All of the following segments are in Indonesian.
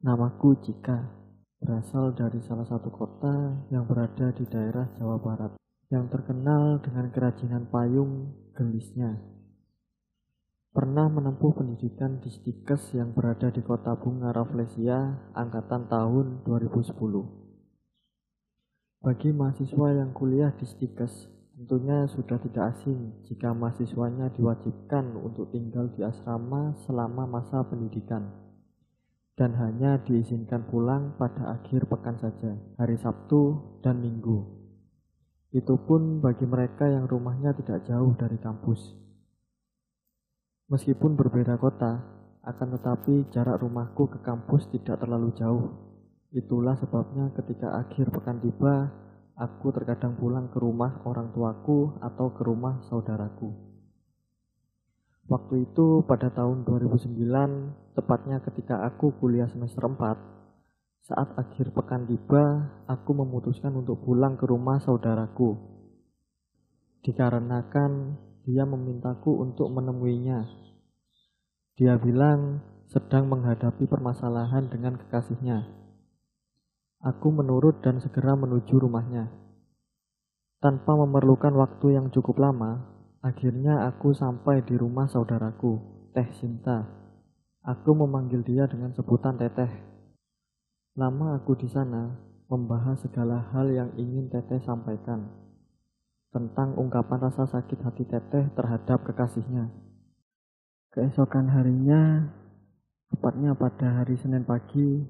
Namaku Cika, berasal dari salah satu kota yang berada di daerah Jawa Barat, yang terkenal dengan kerajinan payung gelisnya. Pernah menempuh pendidikan di Stikes yang berada di kota Bunga Rafflesia, angkatan tahun 2010. Bagi mahasiswa yang kuliah di Stikes, tentunya sudah tidak asing jika mahasiswanya diwajibkan untuk tinggal di asrama selama masa pendidikan dan hanya diizinkan pulang pada akhir pekan saja, hari Sabtu dan Minggu. Itu pun bagi mereka yang rumahnya tidak jauh dari kampus. Meskipun berbeda kota, akan tetapi jarak rumahku ke kampus tidak terlalu jauh. Itulah sebabnya ketika akhir pekan tiba, aku terkadang pulang ke rumah orang tuaku atau ke rumah saudaraku. Waktu itu pada tahun 2009, tepatnya ketika aku kuliah semester 4, saat akhir pekan tiba, aku memutuskan untuk pulang ke rumah saudaraku. Dikarenakan dia memintaku untuk menemuinya. Dia bilang sedang menghadapi permasalahan dengan kekasihnya. Aku menurut dan segera menuju rumahnya. Tanpa memerlukan waktu yang cukup lama, Akhirnya aku sampai di rumah saudaraku, Teh Sinta. Aku memanggil dia dengan sebutan Teteh. Lama aku di sana membahas segala hal yang ingin Teteh sampaikan tentang ungkapan rasa sakit hati Teteh terhadap kekasihnya. Keesokan harinya, tepatnya pada hari Senin pagi,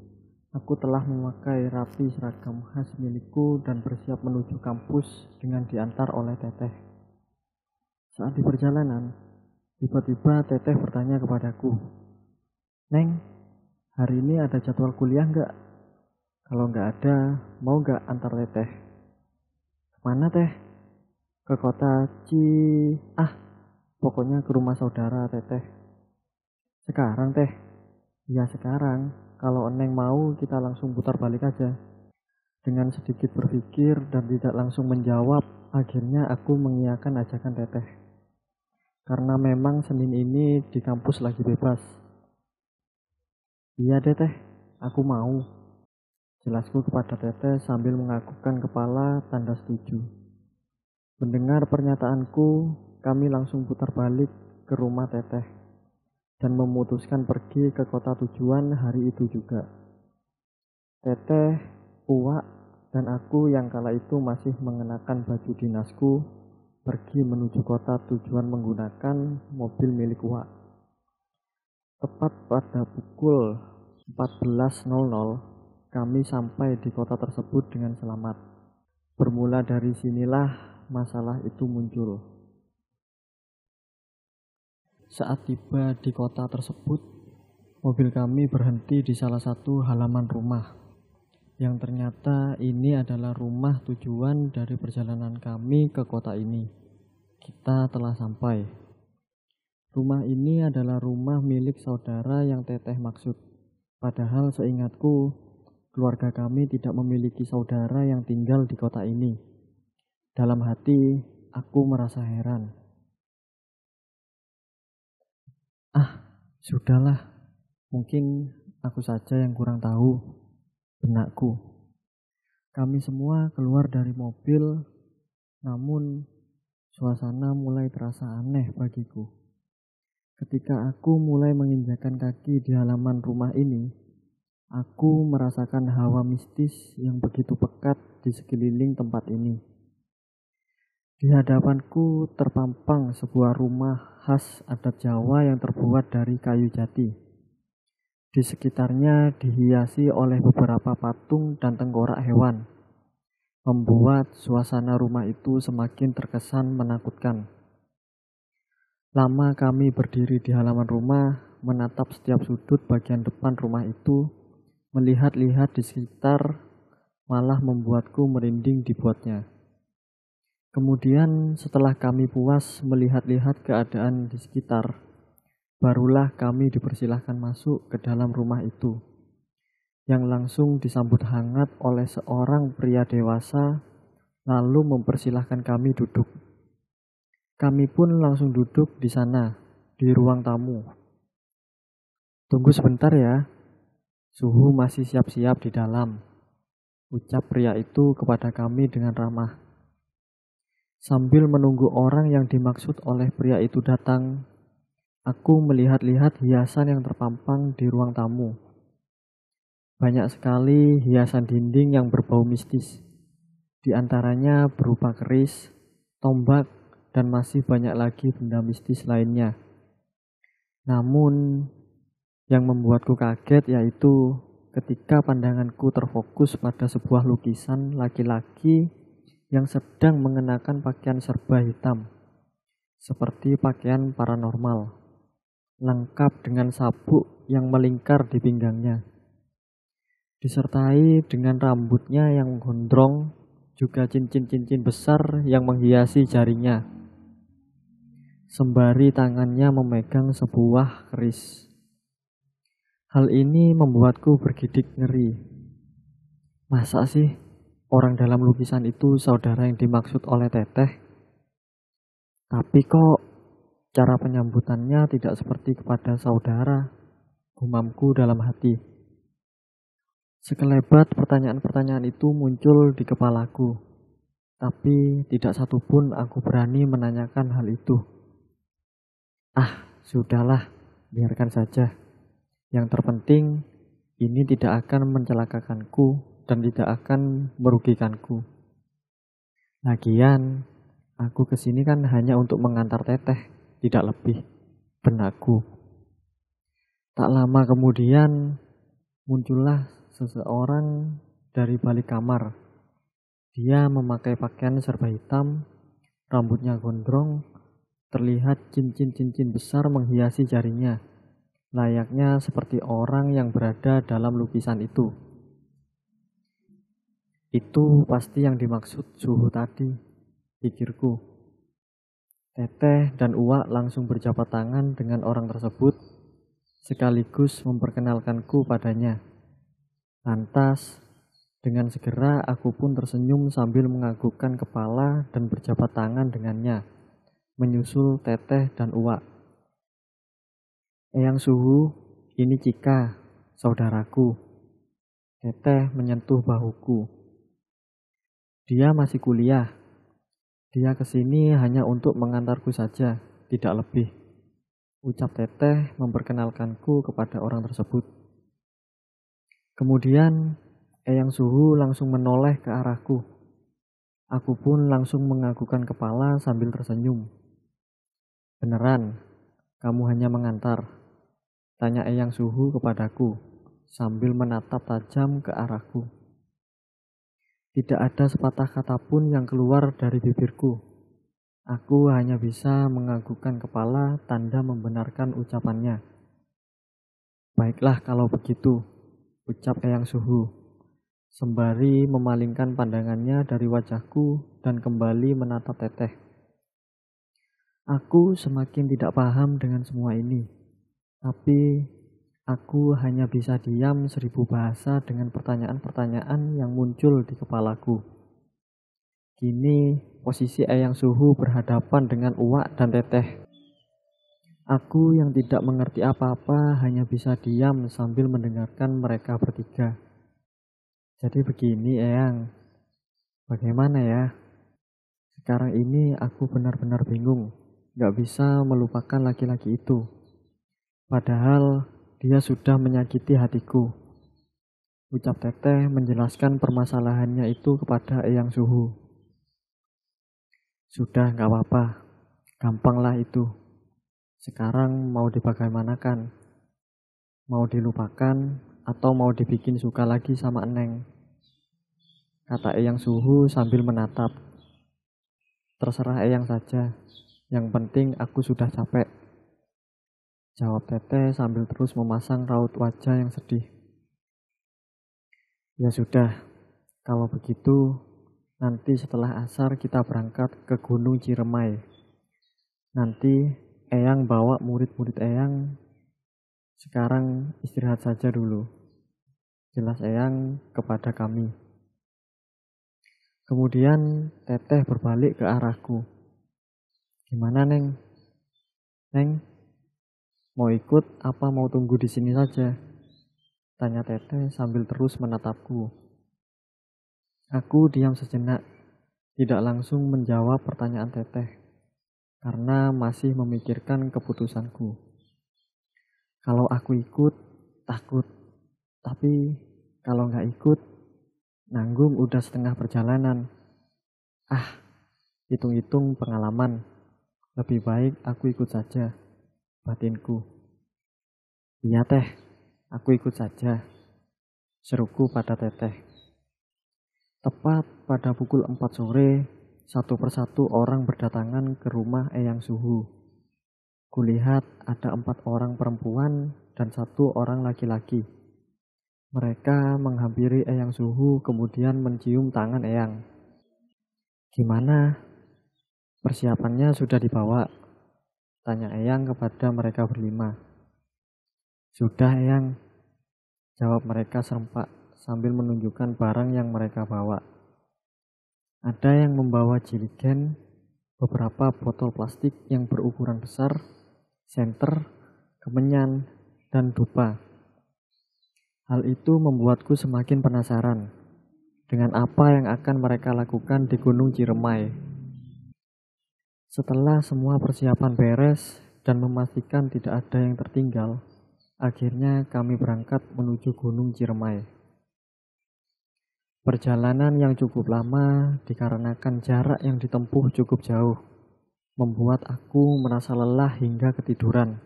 aku telah memakai rapi seragam khas milikku dan bersiap menuju kampus dengan diantar oleh Teteh. Saat di perjalanan, tiba-tiba Teteh bertanya kepadaku, Neng, hari ini ada jadwal kuliah nggak? Kalau nggak ada, mau nggak antar Teteh? Ke mana Teh? Ke kota Ci... Ah, pokoknya ke rumah saudara Teteh. Sekarang Teh? Ya sekarang. Kalau Neng mau, kita langsung putar balik aja. Dengan sedikit berpikir dan tidak langsung menjawab, akhirnya aku mengiyakan ajakan Teteh. Karena memang Senin ini di kampus lagi bebas. Iya deh teh, aku mau. Jelasku kepada teteh sambil mengakukan kepala tanda setuju. Mendengar pernyataanku, kami langsung putar balik ke rumah teteh dan memutuskan pergi ke kota tujuan hari itu juga. Teteh, Uwak, dan aku yang kala itu masih mengenakan baju dinasku pergi menuju kota tujuan menggunakan mobil milik Wak. Tepat pada pukul 14.00, kami sampai di kota tersebut dengan selamat. Bermula dari sinilah masalah itu muncul. Saat tiba di kota tersebut, mobil kami berhenti di salah satu halaman rumah yang ternyata ini adalah rumah tujuan dari perjalanan kami ke kota ini. Kita telah sampai. Rumah ini adalah rumah milik saudara yang teteh maksud. Padahal seingatku, keluarga kami tidak memiliki saudara yang tinggal di kota ini. Dalam hati, aku merasa heran. Ah, sudahlah. Mungkin aku saja yang kurang tahu benakku. Kami semua keluar dari mobil, namun suasana mulai terasa aneh bagiku. Ketika aku mulai menginjakan kaki di halaman rumah ini, aku merasakan hawa mistis yang begitu pekat di sekeliling tempat ini. Di hadapanku terpampang sebuah rumah khas adat Jawa yang terbuat dari kayu jati. Di sekitarnya dihiasi oleh beberapa patung dan tengkorak hewan, membuat suasana rumah itu semakin terkesan menakutkan. Lama kami berdiri di halaman rumah, menatap setiap sudut bagian depan rumah itu, melihat-lihat di sekitar, malah membuatku merinding dibuatnya. Kemudian setelah kami puas melihat-lihat keadaan di sekitar, Barulah kami dipersilahkan masuk ke dalam rumah itu, yang langsung disambut hangat oleh seorang pria dewasa, lalu mempersilahkan kami duduk. Kami pun langsung duduk di sana, di ruang tamu. Tunggu sebentar ya, Suhu masih siap-siap di dalam. Ucap pria itu kepada kami dengan ramah. Sambil menunggu orang yang dimaksud oleh pria itu datang, aku melihat-lihat hiasan yang terpampang di ruang tamu. Banyak sekali hiasan dinding yang berbau mistis. Di antaranya berupa keris, tombak, dan masih banyak lagi benda mistis lainnya. Namun, yang membuatku kaget yaitu ketika pandanganku terfokus pada sebuah lukisan laki-laki yang sedang mengenakan pakaian serba hitam, seperti pakaian paranormal, lengkap dengan sabuk yang melingkar di pinggangnya. Disertai dengan rambutnya yang gondrong, juga cincin-cincin besar yang menghiasi jarinya. Sembari tangannya memegang sebuah keris. Hal ini membuatku bergidik ngeri. Masa sih orang dalam lukisan itu saudara yang dimaksud oleh Teteh. Tapi kok cara penyambutannya tidak seperti kepada saudara, gumamku dalam hati. Sekelebat pertanyaan-pertanyaan itu muncul di kepalaku, tapi tidak satupun aku berani menanyakan hal itu. Ah, sudahlah, biarkan saja. Yang terpenting, ini tidak akan mencelakakanku dan tidak akan merugikanku. Lagian, aku ke sini kan hanya untuk mengantar teteh, tidak lebih. Benakku. Tak lama kemudian, muncullah seseorang dari balik kamar. Dia memakai pakaian serba hitam, rambutnya gondrong, terlihat cincin-cincin besar menghiasi jarinya, layaknya seperti orang yang berada dalam lukisan itu. Itu pasti yang dimaksud suhu tadi, pikirku. Teteh dan Uwa langsung berjabat tangan dengan orang tersebut, sekaligus memperkenalkanku padanya. Lantas, dengan segera aku pun tersenyum sambil menganggukkan kepala dan berjabat tangan dengannya, menyusul Teteh dan Uwa. Eyang Suhu, ini Cika, saudaraku. Teteh menyentuh bahuku. Dia masih kuliah. Dia ke sini hanya untuk mengantarku saja, tidak lebih. Ucap teteh memperkenalkanku kepada orang tersebut. Kemudian, Eyang Suhu langsung menoleh ke arahku. Aku pun langsung mengagukan kepala sambil tersenyum. Beneran, kamu hanya mengantar. Tanya Eyang Suhu kepadaku sambil menatap tajam ke arahku. Tidak ada sepatah kata pun yang keluar dari bibirku. Aku hanya bisa menganggukkan kepala tanda membenarkan ucapannya. Baiklah kalau begitu, ucap Eyang Suhu. Sembari memalingkan pandangannya dari wajahku dan kembali menatap teteh. Aku semakin tidak paham dengan semua ini. Tapi Aku hanya bisa diam seribu bahasa dengan pertanyaan-pertanyaan yang muncul di kepalaku. Kini posisi Eyang Suhu berhadapan dengan Uwak dan Teteh. Aku yang tidak mengerti apa-apa hanya bisa diam sambil mendengarkan mereka bertiga. Jadi begini Eyang, bagaimana ya? Sekarang ini aku benar-benar bingung, gak bisa melupakan laki-laki itu. Padahal dia sudah menyakiti hatiku. Ucap Teteh menjelaskan permasalahannya itu kepada Eyang Suhu. Sudah nggak apa-apa, gampanglah itu. Sekarang mau dibagaimanakan? Mau dilupakan atau mau dibikin suka lagi sama Eneng? Kata Eyang Suhu sambil menatap. Terserah Eyang saja, yang penting aku sudah capek. Jawab Teteh sambil terus memasang raut wajah yang sedih. Ya sudah, kalau begitu nanti setelah asar kita berangkat ke Gunung Ciremai. Nanti Eyang bawa murid-murid Eyang. Sekarang istirahat saja dulu. Jelas Eyang kepada kami. Kemudian Teteh berbalik ke arahku. Gimana Neng? Neng, Mau ikut apa mau tunggu di sini saja? Tanya Teteh sambil terus menatapku. Aku diam sejenak, tidak langsung menjawab pertanyaan Teteh, karena masih memikirkan keputusanku. Kalau aku ikut, takut. Tapi kalau nggak ikut, nanggung udah setengah perjalanan. Ah, hitung-hitung pengalaman. Lebih baik aku ikut saja, batinku. Iya teh, aku ikut saja. Seruku pada teteh. Tepat pada pukul 4 sore, satu persatu orang berdatangan ke rumah Eyang Suhu. Kulihat ada empat orang perempuan dan satu orang laki-laki. Mereka menghampiri Eyang Suhu kemudian mencium tangan Eyang. Gimana? Persiapannya sudah dibawa? Tanya Eyang kepada mereka berlima. Sudah Eyang, jawab mereka serempak sambil menunjukkan barang yang mereka bawa. Ada yang membawa jiligen, beberapa botol plastik yang berukuran besar, senter, kemenyan, dan dupa. Hal itu membuatku semakin penasaran dengan apa yang akan mereka lakukan di Gunung Ciremai. Setelah semua persiapan beres dan memastikan tidak ada yang tertinggal, akhirnya kami berangkat menuju Gunung Ciremai. Perjalanan yang cukup lama dikarenakan jarak yang ditempuh cukup jauh, membuat aku merasa lelah hingga ketiduran.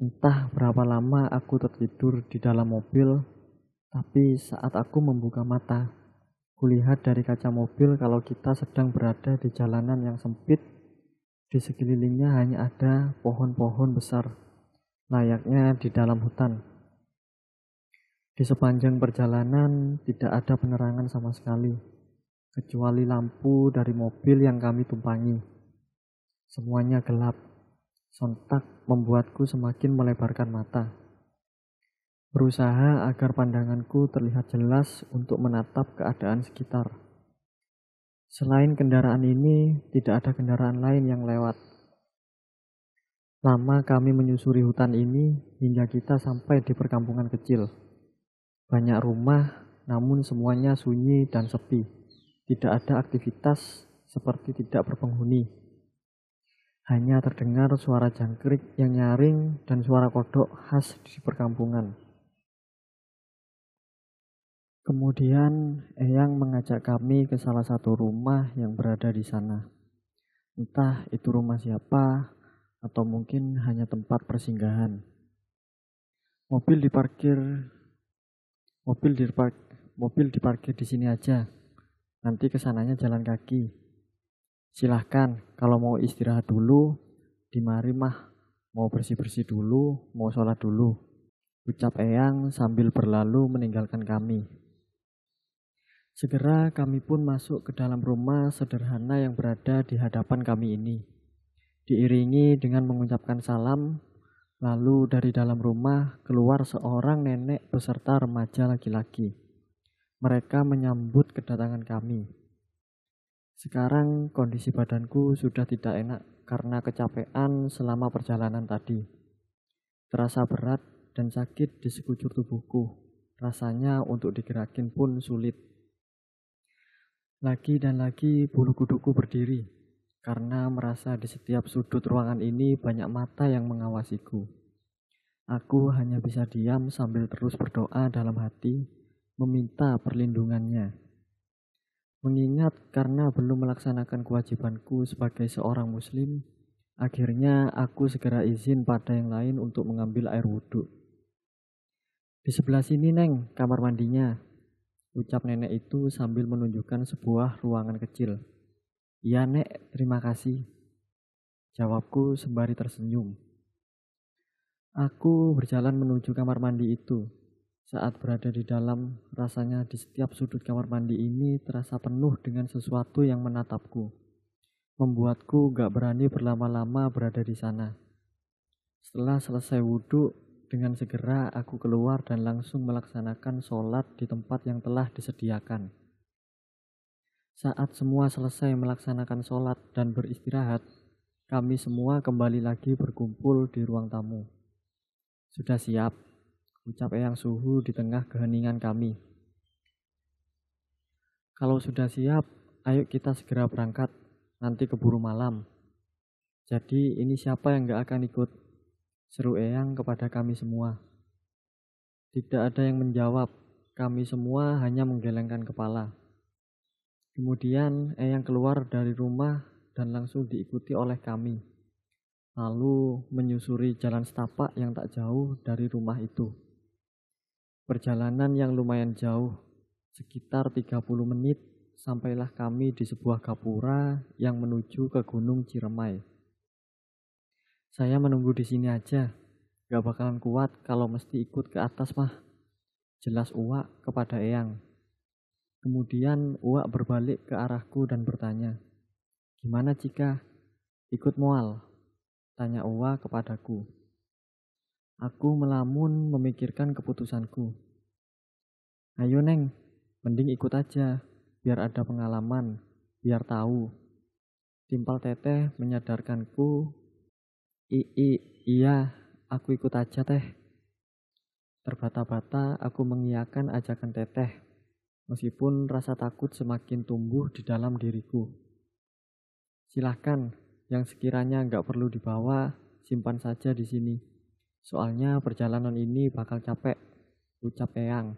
Entah berapa lama aku tertidur di dalam mobil, tapi saat aku membuka mata, kulihat dari kaca mobil kalau kita sedang berada di jalanan yang sempit, di sekelilingnya hanya ada pohon-pohon besar, layaknya di dalam hutan. Di sepanjang perjalanan tidak ada penerangan sama sekali, kecuali lampu dari mobil yang kami tumpangi. Semuanya gelap, sontak membuatku semakin melebarkan mata. Berusaha agar pandanganku terlihat jelas untuk menatap keadaan sekitar. Selain kendaraan ini, tidak ada kendaraan lain yang lewat. Lama kami menyusuri hutan ini hingga kita sampai di perkampungan kecil. Banyak rumah, namun semuanya sunyi dan sepi. Tidak ada aktivitas seperti tidak berpenghuni. Hanya terdengar suara jangkrik yang nyaring dan suara kodok khas di perkampungan. Kemudian Eyang mengajak kami ke salah satu rumah yang berada di sana. Entah itu rumah siapa atau mungkin hanya tempat persinggahan. Mobil diparkir Mobil dipark mobil diparkir di sini aja. Nanti ke sananya jalan kaki. Silahkan kalau mau istirahat dulu, di mari mah mau bersih-bersih dulu, mau sholat dulu. Ucap Eyang sambil berlalu meninggalkan kami. Segera kami pun masuk ke dalam rumah sederhana yang berada di hadapan kami ini. Diiringi dengan mengucapkan salam, Lalu dari dalam rumah keluar seorang nenek beserta remaja laki-laki. Mereka menyambut kedatangan kami. Sekarang kondisi badanku sudah tidak enak karena kecapean selama perjalanan tadi. Terasa berat dan sakit di sekujur tubuhku. Rasanya untuk digerakin pun sulit. Lagi dan lagi bulu kuduku berdiri karena merasa di setiap sudut ruangan ini banyak mata yang mengawasiku. Aku hanya bisa diam sambil terus berdoa dalam hati, meminta perlindungannya. Mengingat karena belum melaksanakan kewajibanku sebagai seorang muslim, akhirnya aku segera izin pada yang lain untuk mengambil air wudhu. Di sebelah sini, Neng, kamar mandinya. Ucap nenek itu sambil menunjukkan sebuah ruangan kecil. Iya nek, terima kasih. Jawabku sembari tersenyum. Aku berjalan menuju kamar mandi itu. Saat berada di dalam, rasanya di setiap sudut kamar mandi ini terasa penuh dengan sesuatu yang menatapku. Membuatku gak berani berlama-lama berada di sana. Setelah selesai wudhu, dengan segera aku keluar dan langsung melaksanakan sholat di tempat yang telah disediakan. Saat semua selesai melaksanakan sholat dan beristirahat, kami semua kembali lagi berkumpul di ruang tamu. Sudah siap? Ucap Eyang Suhu di tengah keheningan kami. Kalau sudah siap, ayo kita segera berangkat. Nanti keburu malam. Jadi ini siapa yang gak akan ikut? Seru Eyang kepada kami semua. Tidak ada yang menjawab. Kami semua hanya menggelengkan kepala. Kemudian Eyang keluar dari rumah dan langsung diikuti oleh kami. Lalu menyusuri jalan setapak yang tak jauh dari rumah itu. Perjalanan yang lumayan jauh Sekitar 30 menit sampailah kami di sebuah gapura yang menuju ke Gunung Ciremai. Saya menunggu di sini aja, gak bakalan kuat kalau mesti ikut ke atas mah. Jelas Uwak kepada Eyang. Kemudian Uwak berbalik ke arahku dan bertanya, Gimana jika ikut mual? Tanya Uwak kepadaku. Aku melamun memikirkan keputusanku. Ayo Neng, Mending ikut aja, biar ada pengalaman, biar tahu. Timpal teteh menyadarkanku, I, i iya, aku ikut aja teh. Terbata-bata aku mengiyakan ajakan teteh, meskipun rasa takut semakin tumbuh di dalam diriku. Silahkan, yang sekiranya nggak perlu dibawa, simpan saja di sini. Soalnya perjalanan ini bakal capek, ucap Eyang.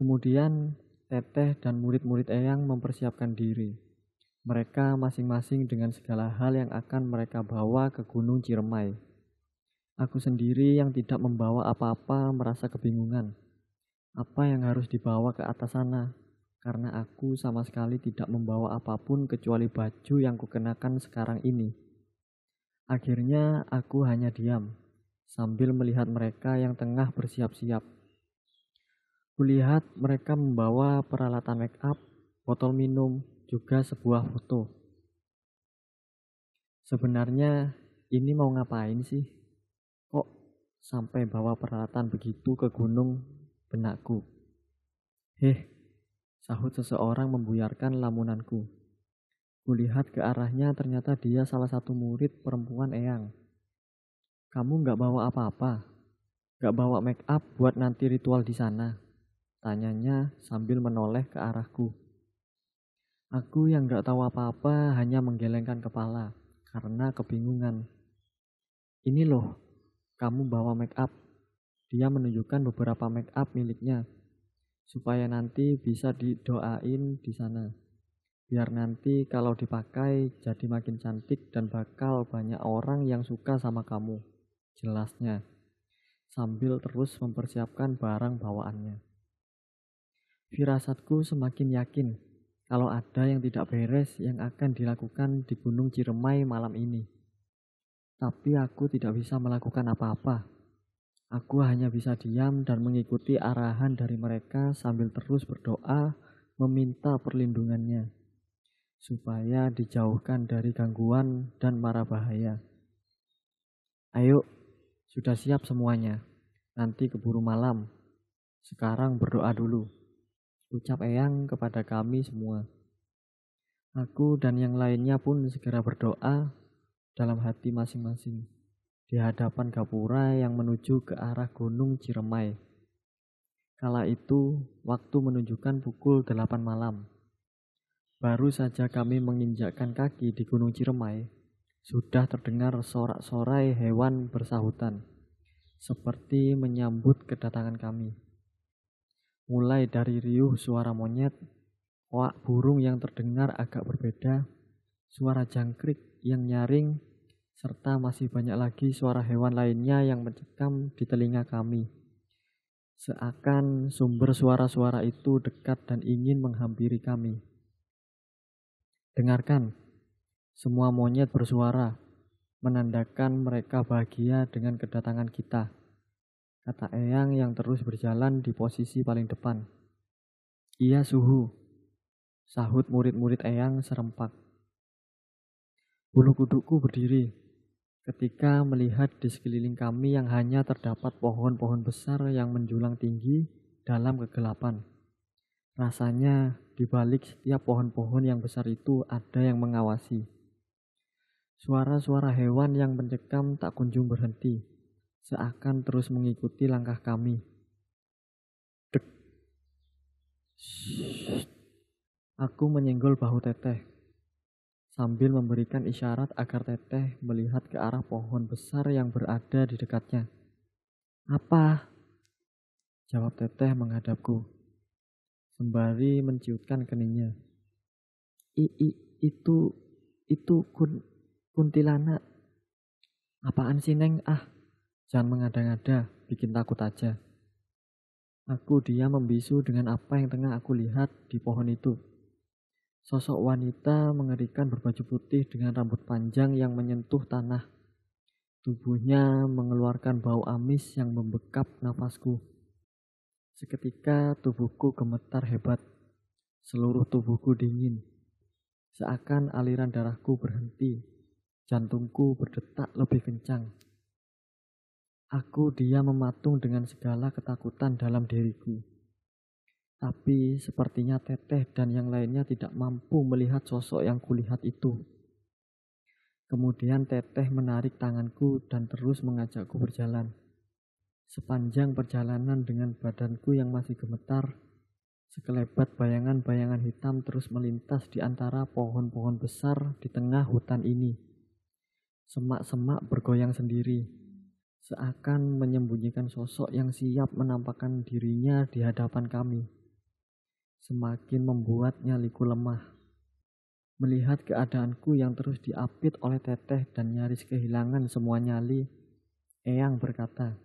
Kemudian Teteh dan murid-murid Eyang mempersiapkan diri. Mereka masing-masing dengan segala hal yang akan mereka bawa ke Gunung Ciremai. Aku sendiri yang tidak membawa apa-apa merasa kebingungan. Apa yang harus dibawa ke atas sana? Karena aku sama sekali tidak membawa apa pun kecuali baju yang kukenakan sekarang ini. Akhirnya aku hanya diam, sambil melihat mereka yang tengah bersiap-siap. Kulihat mereka membawa peralatan make up, botol minum, juga sebuah foto. Sebenarnya ini mau ngapain sih? Kok sampai bawa peralatan begitu ke gunung benakku? Heh, sahut seseorang membuyarkan lamunanku. Kulihat ke arahnya ternyata dia salah satu murid perempuan Eyang. Kamu nggak bawa apa-apa? Nggak bawa make up buat nanti ritual di sana? Tanyanya sambil menoleh ke arahku. Aku yang gak tahu apa-apa hanya menggelengkan kepala karena kebingungan. Ini loh, kamu bawa make up. Dia menunjukkan beberapa make up miliknya supaya nanti bisa didoain di sana. Biar nanti kalau dipakai jadi makin cantik dan bakal banyak orang yang suka sama kamu. Jelasnya. Sambil terus mempersiapkan barang bawaannya. Firasatku semakin yakin kalau ada yang tidak beres yang akan dilakukan di Gunung Ciremai malam ini. Tapi aku tidak bisa melakukan apa-apa. Aku hanya bisa diam dan mengikuti arahan dari mereka sambil terus berdoa meminta perlindungannya supaya dijauhkan dari gangguan dan mara bahaya. Ayo, sudah siap semuanya. Nanti keburu malam. Sekarang berdoa dulu ucap Eyang kepada kami semua. Aku dan yang lainnya pun segera berdoa dalam hati masing-masing di hadapan gapura yang menuju ke arah Gunung Ciremai. Kala itu, waktu menunjukkan pukul 8 malam. Baru saja kami menginjakkan kaki di Gunung Ciremai, sudah terdengar sorak-sorai hewan bersahutan, seperti menyambut kedatangan kami mulai dari riuh suara monyet, koak burung yang terdengar agak berbeda, suara jangkrik yang nyaring, serta masih banyak lagi suara hewan lainnya yang mencekam di telinga kami. Seakan sumber suara-suara itu dekat dan ingin menghampiri kami. Dengarkan, semua monyet bersuara, menandakan mereka bahagia dengan kedatangan kita kata Eyang yang terus berjalan di posisi paling depan. Iya suhu, sahut murid-murid Eyang serempak. Bulu kudukku berdiri ketika melihat di sekeliling kami yang hanya terdapat pohon-pohon besar yang menjulang tinggi dalam kegelapan. Rasanya di balik setiap pohon-pohon yang besar itu ada yang mengawasi. Suara-suara hewan yang mencekam tak kunjung berhenti seakan terus mengikuti langkah kami. Dek. Aku menyenggol bahu teteh sambil memberikan isyarat agar teteh melihat ke arah pohon besar yang berada di dekatnya. Apa? Jawab teteh menghadapku. Sembari menciutkan keningnya. I, i itu, itu kun, kuntilanak. Apaan sih neng? Ah, jangan mengada-ngada, bikin takut aja. Aku dia membisu dengan apa yang tengah aku lihat di pohon itu. Sosok wanita mengerikan berbaju putih dengan rambut panjang yang menyentuh tanah. Tubuhnya mengeluarkan bau amis yang membekap nafasku. Seketika tubuhku gemetar hebat. Seluruh tubuhku dingin. Seakan aliran darahku berhenti. Jantungku berdetak lebih kencang. Aku dia mematung dengan segala ketakutan dalam diriku. Tapi sepertinya Teteh dan yang lainnya tidak mampu melihat sosok yang kulihat itu. Kemudian Teteh menarik tanganku dan terus mengajakku berjalan. Sepanjang perjalanan dengan badanku yang masih gemetar, sekelebat bayangan-bayangan hitam terus melintas di antara pohon-pohon besar di tengah hutan ini. Semak-semak bergoyang sendiri, seakan menyembunyikan sosok yang siap menampakkan dirinya di hadapan kami. Semakin membuat nyaliku lemah. Melihat keadaanku yang terus diapit oleh teteh dan nyaris kehilangan semua nyali, Eyang berkata,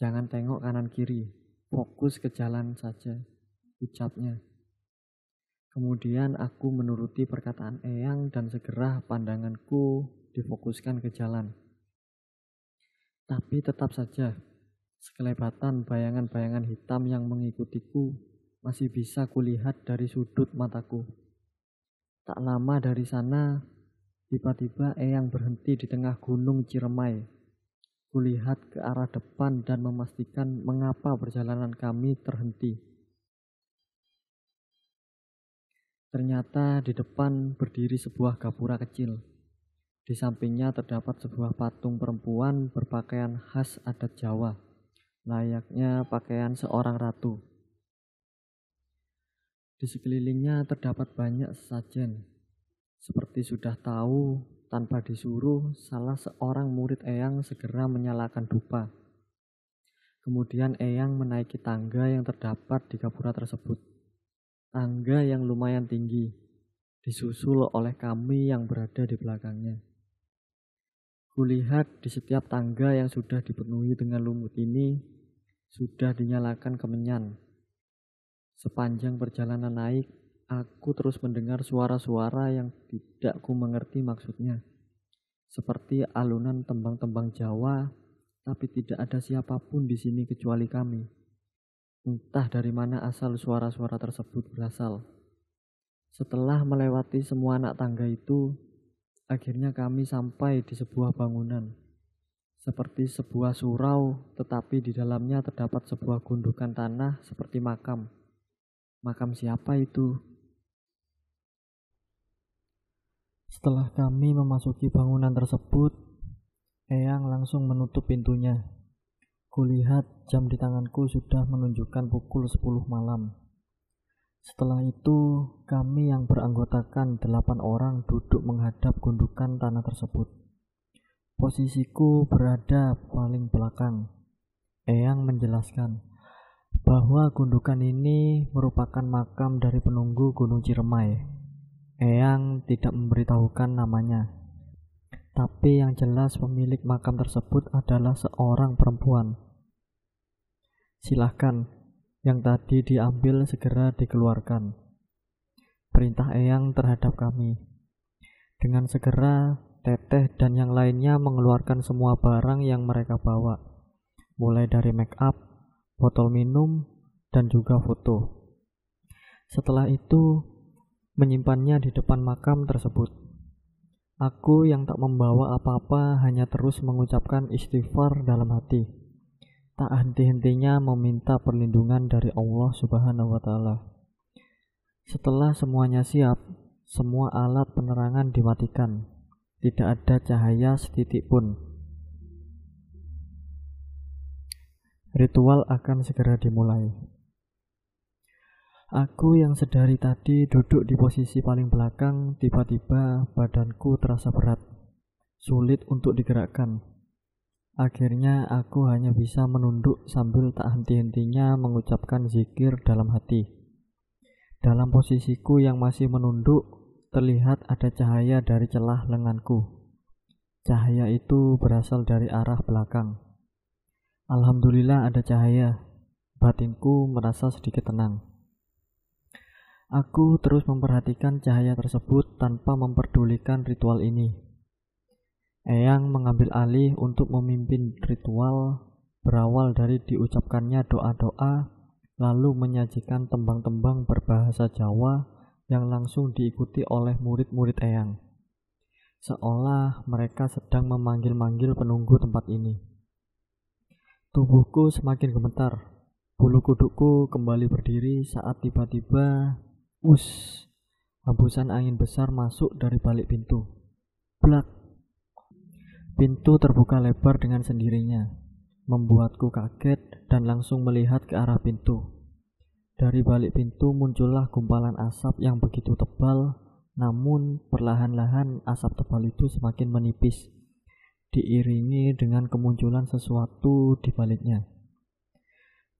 Jangan tengok kanan kiri, fokus ke jalan saja, ucapnya. Kemudian aku menuruti perkataan Eyang dan segera pandanganku difokuskan ke jalan. Tapi tetap saja, sekelebatan bayangan-bayangan hitam yang mengikutiku masih bisa kulihat dari sudut mataku. Tak lama dari sana, tiba-tiba Eyang berhenti di tengah gunung Ciremai Kulihat ke arah depan dan memastikan mengapa perjalanan kami terhenti. Ternyata di depan berdiri sebuah gapura kecil. Di sampingnya terdapat sebuah patung perempuan berpakaian khas adat Jawa, layaknya pakaian seorang ratu. Di sekelilingnya terdapat banyak sesajen. Seperti sudah tahu, tanpa disuruh, salah seorang murid Eyang segera menyalakan dupa. Kemudian Eyang menaiki tangga yang terdapat di gapura tersebut. Tangga yang lumayan tinggi, disusul oleh kami yang berada di belakangnya. Kulihat di setiap tangga yang sudah dipenuhi dengan lumut ini, sudah dinyalakan kemenyan. Sepanjang perjalanan naik, Aku terus mendengar suara-suara yang tidak ku mengerti maksudnya. Seperti alunan tembang-tembang Jawa, tapi tidak ada siapa pun di sini kecuali kami. Entah dari mana asal suara-suara tersebut berasal. Setelah melewati semua anak tangga itu, akhirnya kami sampai di sebuah bangunan. Seperti sebuah surau, tetapi di dalamnya terdapat sebuah gundukan tanah seperti makam. Makam siapa itu? Setelah kami memasuki bangunan tersebut, Eyang langsung menutup pintunya. Kulihat jam di tanganku sudah menunjukkan pukul 10 malam. Setelah itu, kami yang beranggotakan delapan orang duduk menghadap gundukan tanah tersebut. Posisiku berada paling belakang. Eyang menjelaskan bahwa gundukan ini merupakan makam dari penunggu Gunung Ciremai. Eyang tidak memberitahukan namanya. Tapi yang jelas pemilik makam tersebut adalah seorang perempuan. Silahkan, yang tadi diambil segera dikeluarkan. Perintah Eyang terhadap kami. Dengan segera, Teteh dan yang lainnya mengeluarkan semua barang yang mereka bawa. Mulai dari make up, botol minum, dan juga foto. Setelah itu, menyimpannya di depan makam tersebut. Aku yang tak membawa apa-apa hanya terus mengucapkan istighfar dalam hati. Tak henti-hentinya meminta perlindungan dari Allah Subhanahu wa taala. Setelah semuanya siap, semua alat penerangan dimatikan. Tidak ada cahaya setitik pun. Ritual akan segera dimulai. Aku yang sedari tadi duduk di posisi paling belakang, tiba-tiba badanku terasa berat, sulit untuk digerakkan. Akhirnya aku hanya bisa menunduk sambil tak henti-hentinya mengucapkan zikir dalam hati. Dalam posisiku yang masih menunduk, terlihat ada cahaya dari celah lenganku. Cahaya itu berasal dari arah belakang. Alhamdulillah ada cahaya. Batinku merasa sedikit tenang. Aku terus memperhatikan cahaya tersebut tanpa memperdulikan ritual ini. Eyang mengambil alih untuk memimpin ritual berawal dari diucapkannya doa-doa lalu menyajikan tembang-tembang berbahasa Jawa yang langsung diikuti oleh murid-murid Eyang. Seolah mereka sedang memanggil-manggil penunggu tempat ini. Tubuhku semakin gemetar. Bulu kudukku kembali berdiri saat tiba-tiba Us, hembusan angin besar masuk dari balik pintu. Blak. Pintu terbuka lebar dengan sendirinya, membuatku kaget dan langsung melihat ke arah pintu. Dari balik pintu muncullah gumpalan asap yang begitu tebal, namun perlahan-lahan asap tebal itu semakin menipis, diiringi dengan kemunculan sesuatu di baliknya.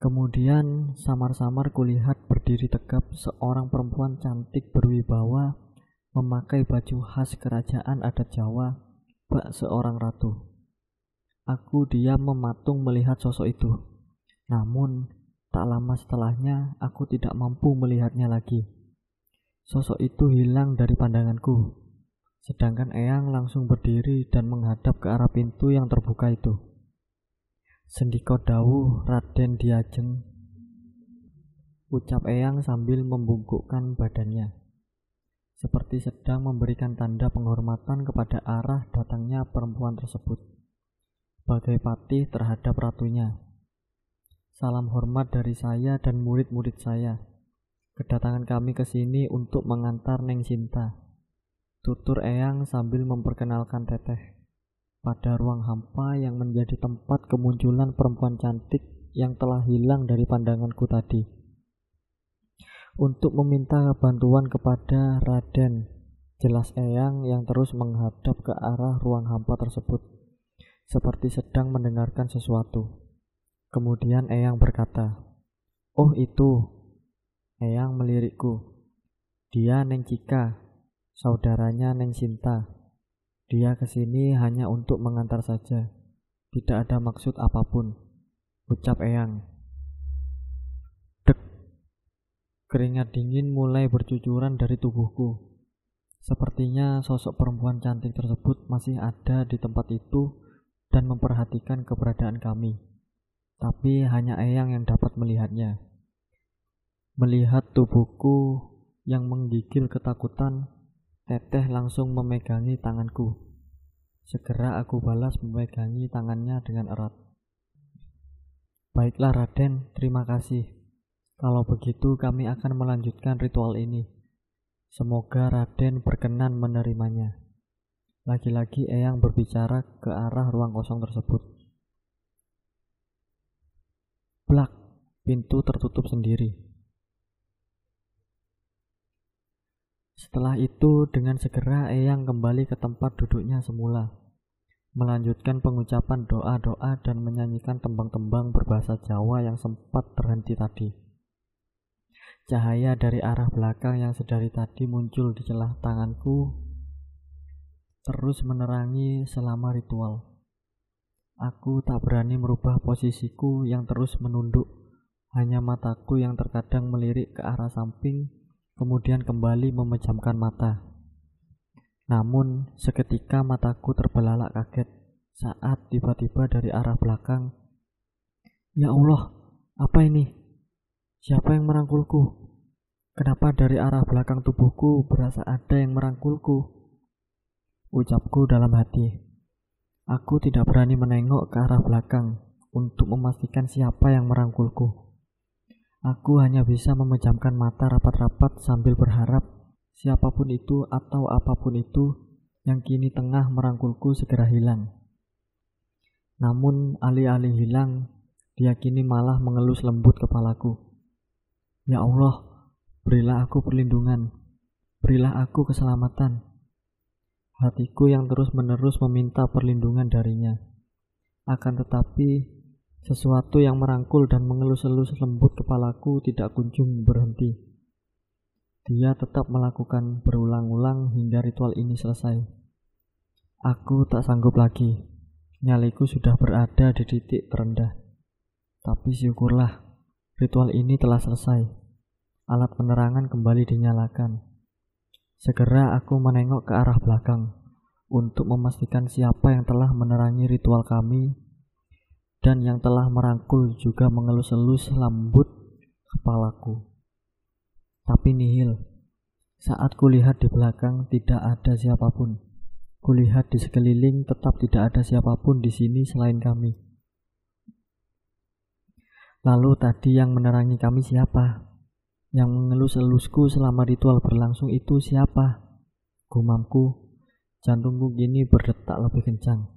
Kemudian samar-samar kulihat berdiri tegap seorang perempuan cantik berwibawa memakai baju khas kerajaan adat Jawa, bak seorang ratu. Aku diam mematung melihat sosok itu. Namun, tak lama setelahnya aku tidak mampu melihatnya lagi. Sosok itu hilang dari pandanganku. Sedangkan Eyang langsung berdiri dan menghadap ke arah pintu yang terbuka itu. Sendika dawuh Raden Diajeng ucap Eyang sambil membungkukkan badannya seperti sedang memberikan tanda penghormatan kepada arah datangnya perempuan tersebut. Bagai patih terhadap ratunya. Salam hormat dari saya dan murid-murid saya. Kedatangan kami ke sini untuk mengantar Neng Cinta tutur Eyang sambil memperkenalkan Teteh pada ruang hampa yang menjadi tempat kemunculan perempuan cantik yang telah hilang dari pandanganku tadi. Untuk meminta bantuan kepada Raden, jelas Eyang yang terus menghadap ke arah ruang hampa tersebut, seperti sedang mendengarkan sesuatu. Kemudian Eyang berkata, Oh itu, Eyang melirikku. Dia Neng Cika, saudaranya Neng Sinta. Dia ke sini hanya untuk mengantar saja. Tidak ada maksud apa pun. Ucap Eyang. Dek. Keringat dingin mulai bercucuran dari tubuhku. Sepertinya sosok perempuan cantik tersebut masih ada di tempat itu dan memperhatikan keberadaan kami. Tapi hanya Eyang yang dapat melihatnya. Melihat tubuhku yang menggigil ketakutan, Teteh langsung memegangi tanganku. Segera aku balas memegangi tangannya dengan erat. Baiklah Raden, terima kasih. Kalau begitu kami akan melanjutkan ritual ini. Semoga Raden berkenan menerimanya. Lagi-lagi Eyang berbicara ke arah ruang kosong tersebut. Blak, pintu tertutup sendiri. Setelah itu, dengan segera Eyang kembali ke tempat duduknya semula, melanjutkan pengucapan doa-doa dan menyanyikan tembang-tembang berbahasa Jawa yang sempat terhenti tadi. Cahaya dari arah belakang yang sedari tadi muncul di celah tanganku terus menerangi selama ritual. Aku tak berani merubah posisiku yang terus menunduk, hanya mataku yang terkadang melirik ke arah samping kemudian kembali memejamkan mata. Namun, seketika mataku terbelalak kaget saat tiba-tiba dari arah belakang, "Ya Allah, apa ini? Siapa yang merangkulku? Kenapa dari arah belakang tubuhku berasa ada yang merangkulku?" Ucapku dalam hati. Aku tidak berani menengok ke arah belakang untuk memastikan siapa yang merangkulku. Aku hanya bisa memejamkan mata rapat-rapat sambil berharap siapa pun itu atau apa pun itu yang kini tengah merangkulku segera hilang. Namun alih-alih hilang, Dia kini malah mengelus lembut kepalaku. Ya Allah, berilah aku perlindungan. Berilah aku keselamatan. Hatiku yang terus-menerus meminta perlindungan darinya. Akan tetapi, sesuatu yang merangkul dan mengelus-elus lembut kepalaku tidak kunjung berhenti. Dia tetap melakukan berulang-ulang hingga ritual ini selesai. Aku tak sanggup lagi. Nyaliku sudah berada di titik terendah. Tapi syukurlah, ritual ini telah selesai. Alat penerangan kembali dinyalakan. Segera aku menengok ke arah belakang untuk memastikan siapa yang telah menerangi ritual kami dan yang telah merangkul juga mengelus-elus lembut kepalaku. Tapi nihil, saat kulihat di belakang tidak ada siapa pun. Kulihat di sekeliling tetap tidak ada siapa pun di sini selain kami. Lalu tadi yang menerangi kami siapa? Yang mengelus-elusku selama ritual berlangsung itu siapa? Gumamku, jantungku gini berdetak lebih kencang.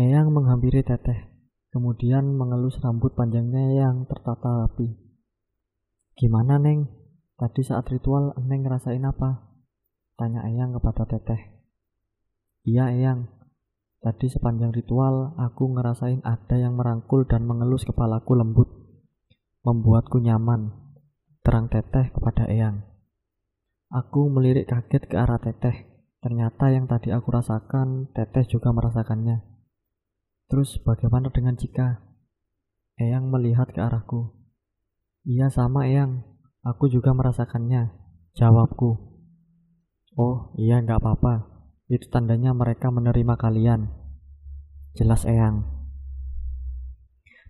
Eyang menghampiri teteh, kemudian mengelus rambut panjangnya yang tertata rapi. Gimana, Neng? Tadi saat ritual, Neng ngerasain apa? Tanya Eyang kepada teteh. Iya, Eyang, Tadi sepanjang ritual, aku ngerasain ada yang merangkul dan mengelus kepalaku lembut, membuatku nyaman. Terang teteh kepada Eyang. Aku melirik kaget ke arah teteh. Ternyata yang tadi aku rasakan, teteh juga merasakannya. Terus bagaimana dengan Cika? Eyang melihat ke arahku. Iya sama Eyang, aku juga merasakannya. Jawabku. Oh iya nggak apa-apa, itu tandanya mereka menerima kalian. Jelas Eyang.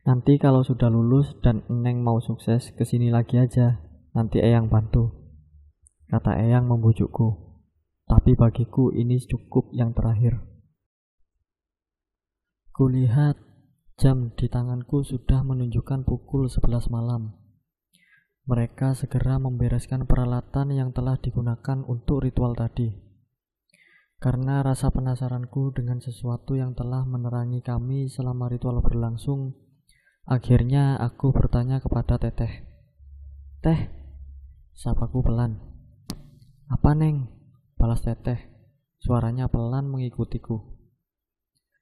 Nanti kalau sudah lulus dan Neng mau sukses, ke sini lagi aja. Nanti Eyang bantu. Kata Eyang membujukku. Tapi bagiku ini cukup yang terakhir. Kulihat jam di tanganku sudah menunjukkan pukul 11 malam. Mereka segera membereskan peralatan yang telah digunakan untuk ritual tadi. Karena rasa penasaranku dengan sesuatu yang telah menerangi kami selama ritual berlangsung, akhirnya aku bertanya kepada Teteh. Teh, sapaku pelan. Apa neng? Balas Teteh. Suaranya pelan mengikutiku.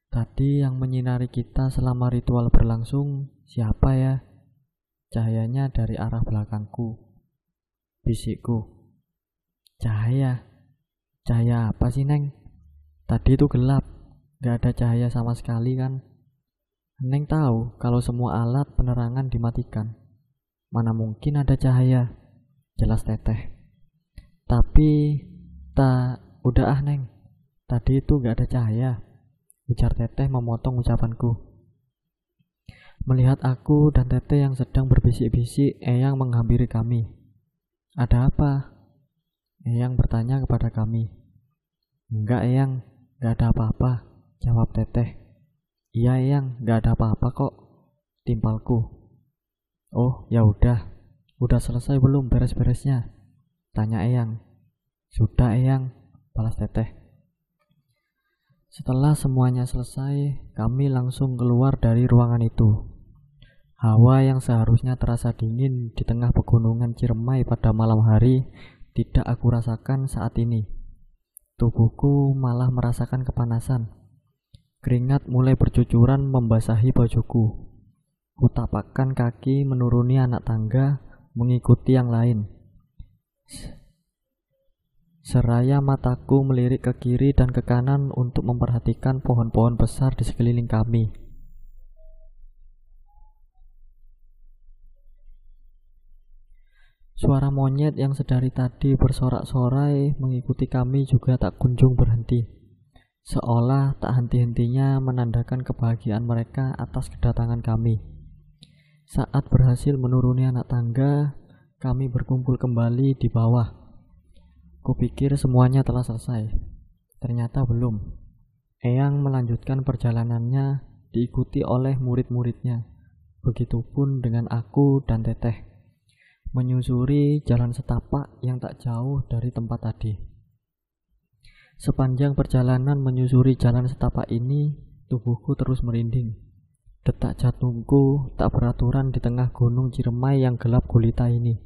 Tadi yang menyinari kita selama ritual berlangsung, siapa ya? Cahayanya dari arah belakangku. Bisikku. Cahaya. Cahaya apa sih, Neng? Tadi itu gelap, gak ada cahaya sama sekali kan? Neng tahu kalau semua alat penerangan dimatikan. Mana mungkin ada cahaya? Jelas teteh. Tapi, tak, udah ah Neng. Tadi itu gak ada cahaya. Ujar teteh memotong ucapanku. Melihat aku dan teteh yang sedang berbisik-bisik, Eyang menghampiri kami. Ada apa? Eyang bertanya kepada kami. Enggak, Eyang. Gak ada apa-apa. Jawab Teteh. Iya, Eyang. Gak ada apa-apa kok. Timpalku. Oh, ya udah. Udah selesai belum beres-beresnya? Tanya Eyang. Sudah, Eyang. Balas Teteh. Setelah semuanya selesai, kami langsung keluar dari ruangan itu. Hawa yang seharusnya terasa dingin di tengah pegunungan Ciremai pada malam hari tidak aku rasakan saat ini. Tubuhku malah merasakan kepanasan. Keringat mulai bercucuran membasahi bajuku. Kutapakkan kaki menuruni anak tangga mengikuti yang lain. Seraya mataku melirik ke kiri dan ke kanan untuk memperhatikan pohon-pohon besar di sekeliling kami. Suara monyet yang sedari tadi bersorak-sorai mengikuti kami juga tak kunjung berhenti. Seolah tak henti-hentinya menandakan kebahagiaan mereka atas kedatangan kami. Saat berhasil menuruni anak tangga, kami berkumpul kembali di bawah. Kupikir semuanya telah selesai. Ternyata belum. Eyang melanjutkan perjalanannya diikuti oleh murid-muridnya. Begitupun dengan aku dan Teteh menyusuri jalan setapak yang tak jauh dari tempat tadi. Sepanjang perjalanan menyusuri jalan setapak ini, tubuhku terus merinding. Detak jantungku tak beraturan di tengah gunung Ciremai yang gelap gulita ini.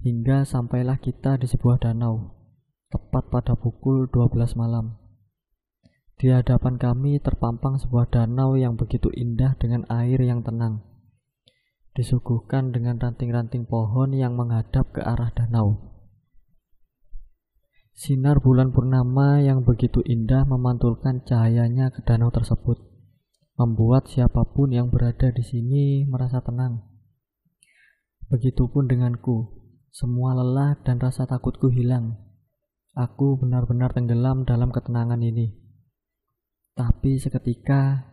Hingga sampailah kita di sebuah danau, tepat pada pukul 12 malam. Di hadapan kami terpampang sebuah danau yang begitu indah dengan air yang tenang. Disuguhkan dengan ranting-ranting pohon yang menghadap ke arah danau. Sinar bulan purnama yang begitu indah memantulkan cahayanya ke danau tersebut, membuat siapa pun yang berada di sini merasa tenang. Begitupun denganku, semua lelah dan rasa takutku hilang. Aku benar-benar tenggelam dalam ketenangan ini. Tapi seketika,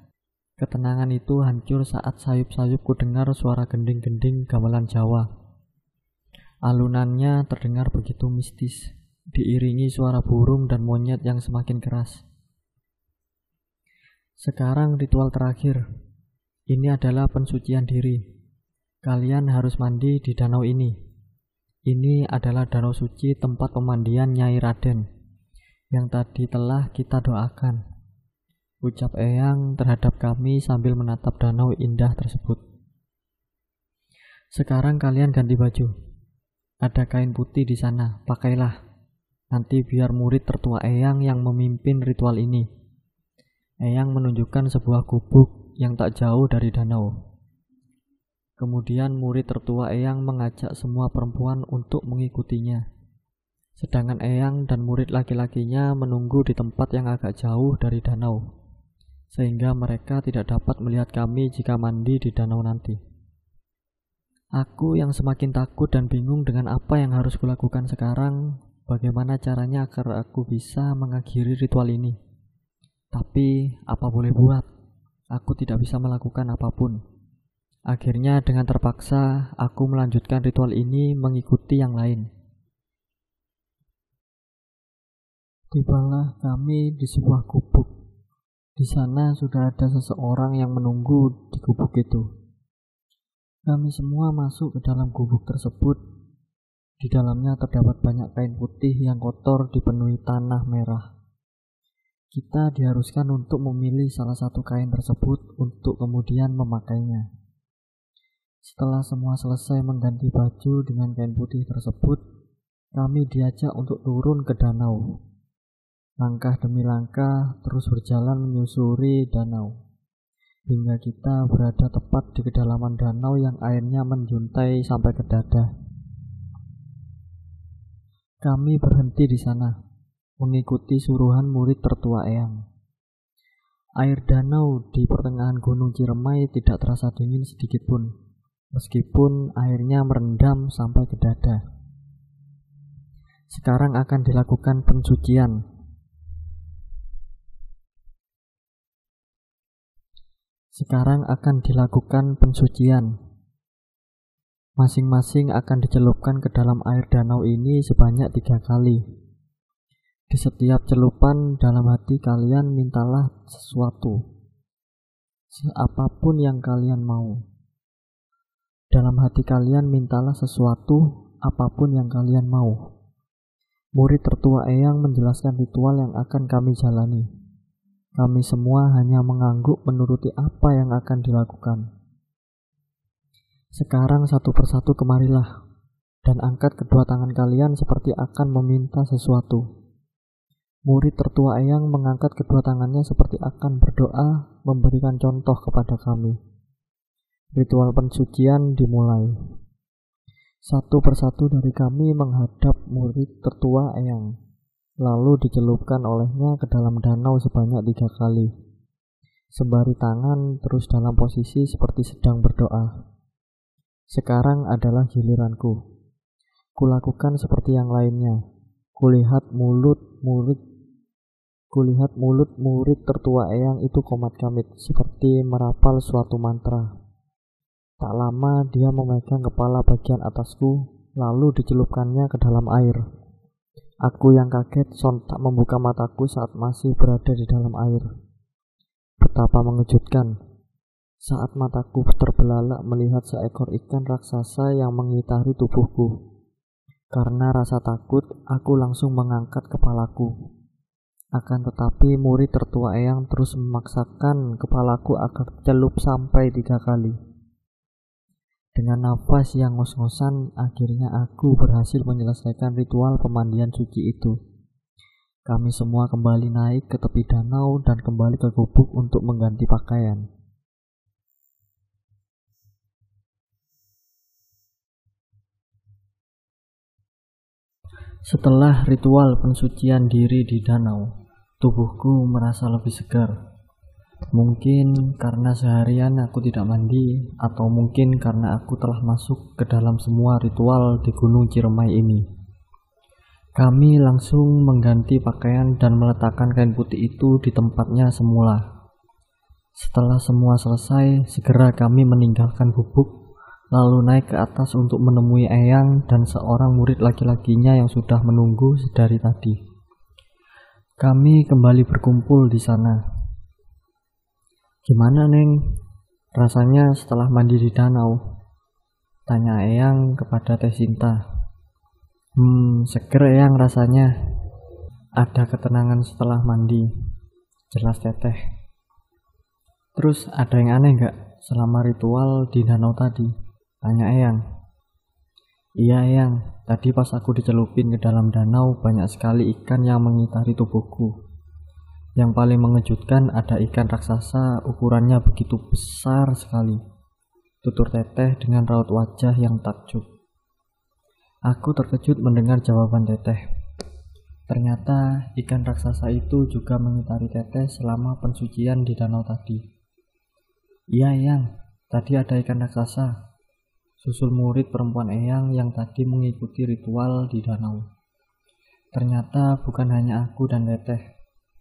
ketenangan itu hancur saat sayup-sayupku dengar suara gending-gending gamelan Jawa. Alunannya terdengar begitu mistis diiringi suara burung dan monyet yang semakin keras. Sekarang ritual terakhir. Ini adalah pensucian diri. Kalian harus mandi di danau ini. Ini adalah danau suci tempat pemandian Nyai Raden yang tadi telah kita doakan. Ucap Eyang terhadap kami sambil menatap danau indah tersebut. Sekarang kalian ganti baju. Ada kain putih di sana, pakailah. Nanti biar murid tertua Eyang yang memimpin ritual ini. Eyang menunjukkan sebuah gubuk yang tak jauh dari danau. Kemudian murid tertua Eyang mengajak semua perempuan untuk mengikutinya. Sedangkan Eyang dan murid laki-lakinya menunggu di tempat yang agak jauh dari danau, sehingga mereka tidak dapat melihat kami jika mandi di danau nanti. Aku yang semakin takut dan bingung dengan apa yang harus kulakukan sekarang bagaimana caranya agar aku bisa mengakhiri ritual ini. Tapi apa boleh buat? Aku tidak bisa melakukan apa pun. Akhirnya dengan terpaksa aku melanjutkan ritual ini mengikuti yang lain. Tibalah kami di sebuah gubuk. Di sana sudah ada seseorang yang menunggu di gubuk itu. Kami semua masuk ke dalam gubuk tersebut di dalamnya terdapat banyak kain putih yang kotor dipenuhi tanah merah. Kita diharuskan untuk memilih salah satu kain tersebut untuk kemudian memakainya. Setelah semua selesai mengganti baju dengan kain putih tersebut, kami diajak untuk turun ke danau. Langkah demi langkah terus berjalan menyusuri danau. Hingga kita berada tepat di kedalaman danau yang airnya menjuntai sampai ke dada. Kami berhenti di sana, mengikuti suruhan murid tertua Eyang. Air danau di pertengahan Gunung Ciremai tidak terasa dingin sedikit pun, meskipun airnya merendam sampai ke dada. Sekarang akan dilakukan pensucian. Sekarang akan dilakukan pensucian. Masing-masing akan dicelupkan ke dalam air danau ini sebanyak tiga kali. Di setiap celupan dalam hati kalian mintalah sesuatu, apa pun yang kalian mau. Dalam hati kalian mintalah sesuatu, apa pun yang kalian mau. Murid tertua Eyang menjelaskan ritual yang akan kami jalani. Kami semua hanya mengangguk menuruti apa yang akan dilakukan. Sekarang satu persatu kemarilah, dan angkat kedua tangan kalian seperti akan meminta sesuatu. Murid tertua Eyang mengangkat kedua tangannya seperti akan berdoa memberikan contoh kepada kami. Ritual pensucian dimulai. Satu persatu dari kami menghadap murid tertua Eyang, lalu dicelupkan olehnya ke dalam danau sebanyak tiga kali. Sembari tangan terus dalam posisi seperti sedang berdoa. Sekarang adalah giliranku. Kulakukan seperti yang lainnya. Kulihat mulut murid Kulihat mulut murid tertua Eyang itu komat kamit seperti merapal suatu mantra. Tak lama dia memegang kepala bagian atasku lalu dicelupkannya ke dalam air. Aku yang kaget sontak membuka mataku saat masih berada di dalam air. Betapa mengejutkan saat mataku terbelalak melihat seekor ikan raksasa yang mengitari tubuhku. Karena rasa takut, aku langsung mengangkat kepalaku. Akan tetapi murid tertua Eyang terus memaksakan kepalaku agar celup sampai tiga kali. Dengan nafas yang ngos-ngosan, akhirnya aku berhasil menyelesaikan ritual pemandian suci itu. Kami semua kembali naik ke tepi danau dan kembali ke gubuk untuk mengganti pakaian. Setelah ritual pensucian diri di danau, tubuhku merasa lebih segar. Mungkin karena seharian aku tidak mandi, atau mungkin karena aku telah masuk ke dalam semua ritual di Gunung Ciremai ini. Kami langsung mengganti pakaian dan meletakkan kain putih itu di tempatnya semula. Setelah semua selesai, segera kami meninggalkan gubuk lalu naik ke atas untuk menemui Eyang dan seorang murid laki-lakinya yang sudah menunggu dari tadi. Kami kembali berkumpul di sana. Gimana, Neng? Rasanya setelah mandi di danau? Tanya Eyang kepada Teh Sinta. Hmm, seger Eyang rasanya. Ada ketenangan setelah mandi. Jelas Teteh. Terus ada yang aneh nggak selama ritual di danau tadi? Tanya Eyang. Iya Eyang, tadi pas aku dicelupin ke dalam danau banyak sekali ikan yang mengitari tubuhku. Yang paling mengejutkan ada ikan raksasa ukurannya begitu besar sekali. Tutur teteh dengan raut wajah yang takjub. Aku terkejut mendengar jawaban teteh. Ternyata ikan raksasa itu juga mengitari teteh selama pensucian di danau tadi. Iya, Yang. Tadi ada ikan raksasa, susul murid perempuan Eyang yang tadi mengikuti ritual di danau. Ternyata bukan hanya aku dan Teteh,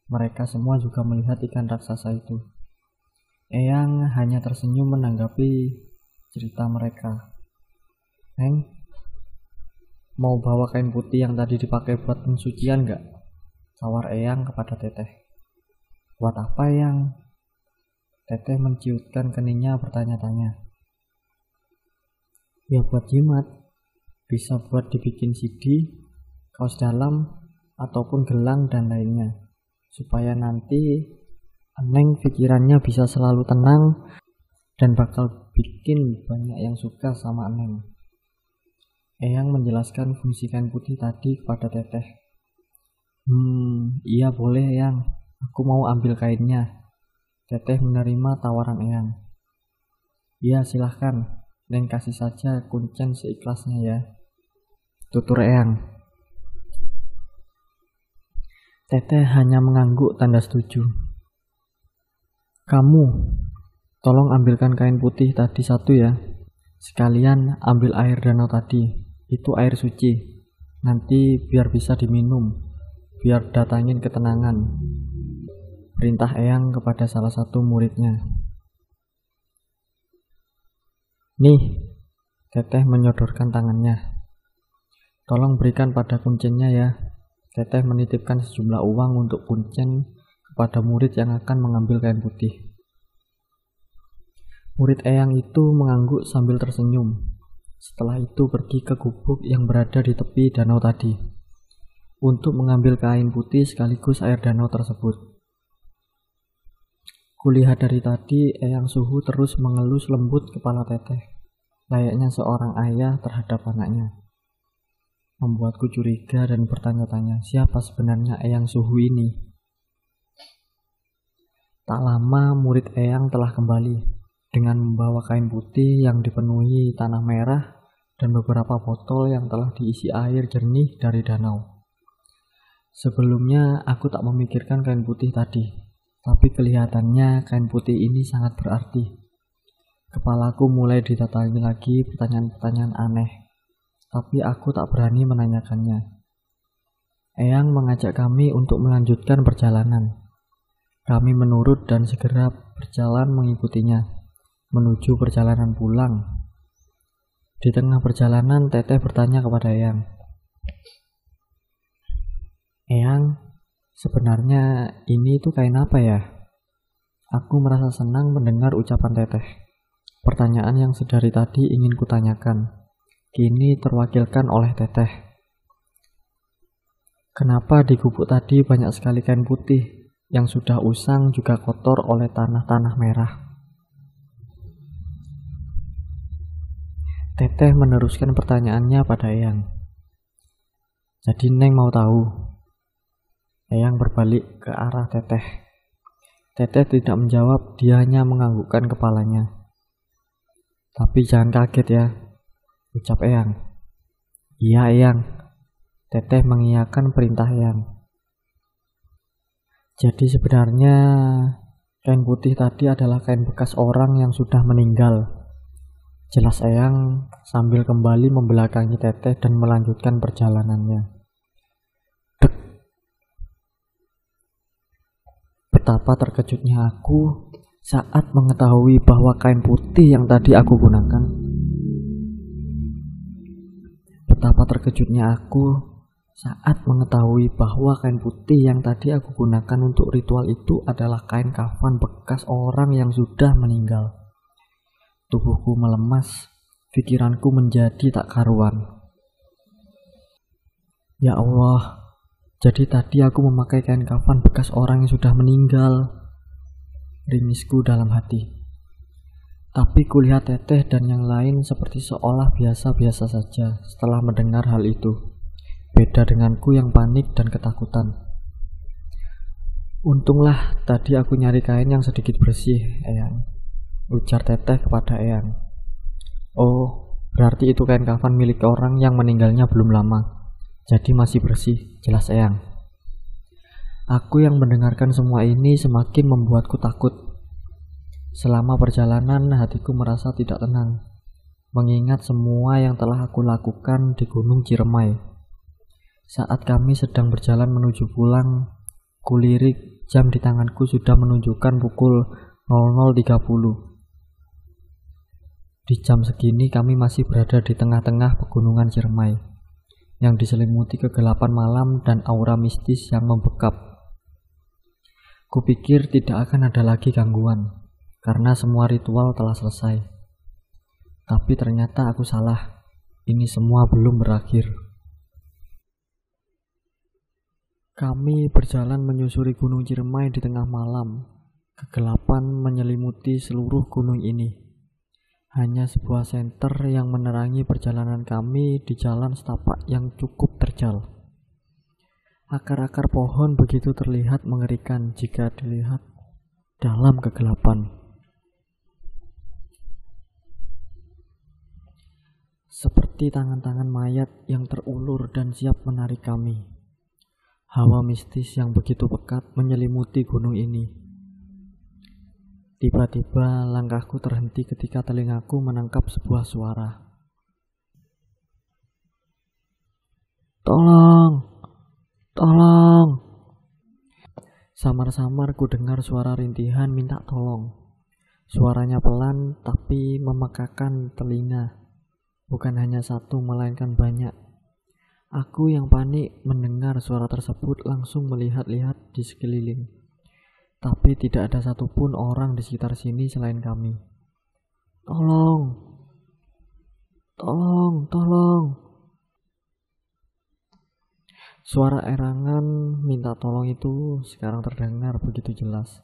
mereka semua juga melihat ikan raksasa itu. Eyang hanya tersenyum menanggapi cerita mereka. Neng, mau bawa kain putih yang tadi dipakai buat pensucian gak? Tawar Eyang kepada Teteh. Buat apa yang? Teteh menciutkan keningnya bertanya-tanya. Ya buat jimat, bisa buat dibikin CD, kaos dalam, ataupun gelang dan lainnya. Supaya nanti Neng pikirannya bisa selalu tenang dan bakal bikin banyak yang suka sama Neng. Eyang menjelaskan fungsi kain putih tadi kepada Teteh. Hmm, iya boleh Eyang. Aku mau ambil kainnya. Teteh menerima tawaran Eyang. Iya silahkan dan kasih saja kuncen seikhlasnya ya. Tutur Eyang. Teteh hanya mengangguk tanda setuju. Kamu, tolong ambilkan kain putih tadi satu ya. Sekalian ambil air danau tadi. Itu air suci. Nanti biar bisa diminum. Biar datangin ketenangan. Perintah Eyang kepada salah satu muridnya. Nih, Teteh menyodorkan tangannya. Tolong berikan pada kuncennya ya. Teteh menitipkan sejumlah uang untuk kuncen kepada murid yang akan mengambil kain putih. Murid Eyang itu mengangguk sambil tersenyum. Setelah itu pergi ke gubuk yang berada di tepi danau tadi untuk mengambil kain putih sekaligus air danau tersebut. Kulihat dari tadi, Eyang Suhu terus mengelus lembut kepala teteh, layaknya seorang ayah terhadap anaknya. Membuatku curiga dan bertanya-tanya, siapa sebenarnya Eyang Suhu ini? Tak lama murid Eyang telah kembali dengan membawa kain putih yang dipenuhi tanah merah dan beberapa botol yang telah diisi air jernih dari danau. Sebelumnya aku tak memikirkan kain putih tadi, tapi kelihatannya kain putih ini sangat berarti. Kepalaku mulai ditatangi lagi pertanyaan-pertanyaan aneh, tapi aku tak berani menanyakannya. Eyang mengajak kami untuk melanjutkan perjalanan. Kami menurut dan segera berjalan mengikutinya, menuju perjalanan pulang. Di tengah perjalanan, Teteh bertanya kepada Eyang. Eyang, Sebenarnya ini itu kain apa ya? Aku merasa senang mendengar ucapan teteh. Pertanyaan yang sedari tadi ingin kutanyakan, kini terwakilkan oleh teteh. Kenapa di gubuk tadi banyak sekali kain putih yang sudah usang juga kotor oleh tanah-tanah merah? Teteh meneruskan pertanyaannya pada Eyang. Jadi Neng mau tahu. Eyang berbalik ke arah Teteh. Teteh tidak menjawab, dia hanya menganggukkan kepalanya. Tapi jangan kaget ya, ucap Eyang. Iya Eyang, Teteh mengiyakan perintah Eyang. Jadi sebenarnya kain putih tadi adalah kain bekas orang yang sudah meninggal. Jelas Eyang sambil kembali membelakangi Teteh dan melanjutkan perjalanannya. Betapa terkejutnya aku saat mengetahui bahwa kain putih yang tadi aku gunakan. Betapa terkejutnya aku saat mengetahui bahwa kain putih yang tadi aku gunakan untuk ritual itu adalah kain kafan bekas orang yang sudah meninggal. Tubuhku melemas, pikiranku menjadi tak karuan. Ya Allah, jadi tadi aku memakai kain kafan bekas orang yang sudah meninggal. Ringisku dalam hati. Tapi kulihat teteh dan yang lain seperti seolah biasa-biasa saja setelah mendengar hal itu. Beda denganku yang panik dan ketakutan. Untunglah tadi aku nyari kain yang sedikit bersih, Eyang. Ujar teteh kepada Eyang. Oh, berarti itu kain kafan milik orang yang meninggalnya belum lama. Jadi masih bersih, jelas Eyang. Aku yang mendengarkan semua ini semakin membuatku takut. Selama perjalanan hatiku merasa tidak tenang, mengingat semua yang telah aku lakukan di Gunung Ciremai. Saat kami sedang berjalan menuju pulang, kulirik jam di tanganku sudah menunjukkan pukul 00.30. Di jam segini kami masih berada di tengah-tengah pegunungan Ciremai yang diselimuti kegelapan malam dan aura mistis yang membekap. Kupikir tidak akan ada lagi gangguan, karena semua ritual telah selesai. Tapi ternyata aku salah, ini semua belum berakhir. Kami berjalan menyusuri Gunung Ciremai di tengah malam. Kegelapan menyelimuti seluruh gunung ini hanya sebuah senter yang menerangi perjalanan kami di jalan setapak yang cukup terjal. Akar-akar pohon begitu terlihat mengerikan jika dilihat dalam kegelapan. Seperti tangan-tangan mayat yang terulur dan siap menarik kami. Hawa mistis yang begitu pekat menyelimuti gunung ini Tiba-tiba langkahku terhenti ketika telingaku menangkap sebuah suara. Tolong! Tolong! Samar-samar ku dengar suara rintihan minta tolong. Suaranya pelan tapi memekakan telinga. Bukan hanya satu melainkan banyak. Aku yang panik mendengar suara tersebut langsung melihat-lihat di sekeliling. Tapi tidak ada satupun orang di sekitar sini selain kami. Tolong, tolong, tolong. Suara erangan minta tolong itu sekarang terdengar begitu jelas.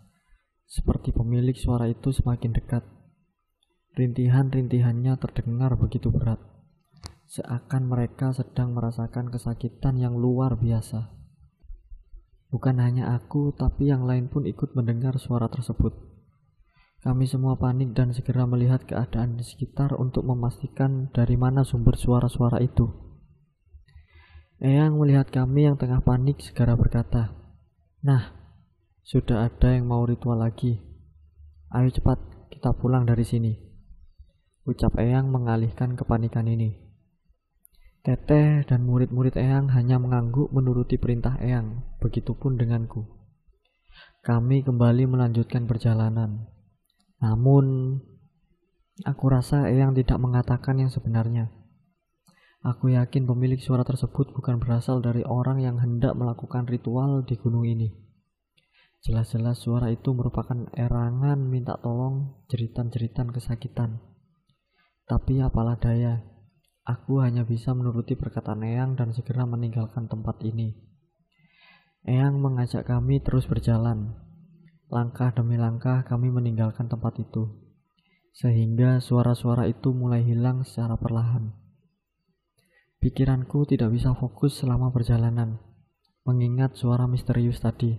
Seperti pemilik suara itu semakin dekat. Rintihan-rintihannya terdengar begitu berat. Seakan mereka sedang merasakan kesakitan yang luar biasa. Bukan hanya aku, tapi yang lain pun ikut mendengar suara tersebut. Kami semua panik dan segera melihat keadaan di sekitar untuk memastikan dari mana sumber suara-suara itu. Eyang melihat kami yang tengah panik segera berkata, Nah, sudah ada yang mau ritual lagi. Ayo cepat, kita pulang dari sini. Ucap Eyang mengalihkan kepanikan ini. Teteh dan murid-murid Eyang hanya mengangguk menuruti perintah Eyang, begitupun denganku. Kami kembali melanjutkan perjalanan. Namun, aku rasa Eyang tidak mengatakan yang sebenarnya. Aku yakin pemilik suara tersebut bukan berasal dari orang yang hendak melakukan ritual di gunung ini. Jelas-jelas suara itu merupakan erangan minta tolong jeritan-jeritan kesakitan. Tapi apalah daya, Aku hanya bisa menuruti perkataan Eyang dan segera meninggalkan tempat ini. Eyang mengajak kami terus berjalan. Langkah demi langkah kami meninggalkan tempat itu. Sehingga suara-suara itu mulai hilang secara perlahan. Pikiranku tidak bisa fokus selama perjalanan, mengingat suara misterius tadi.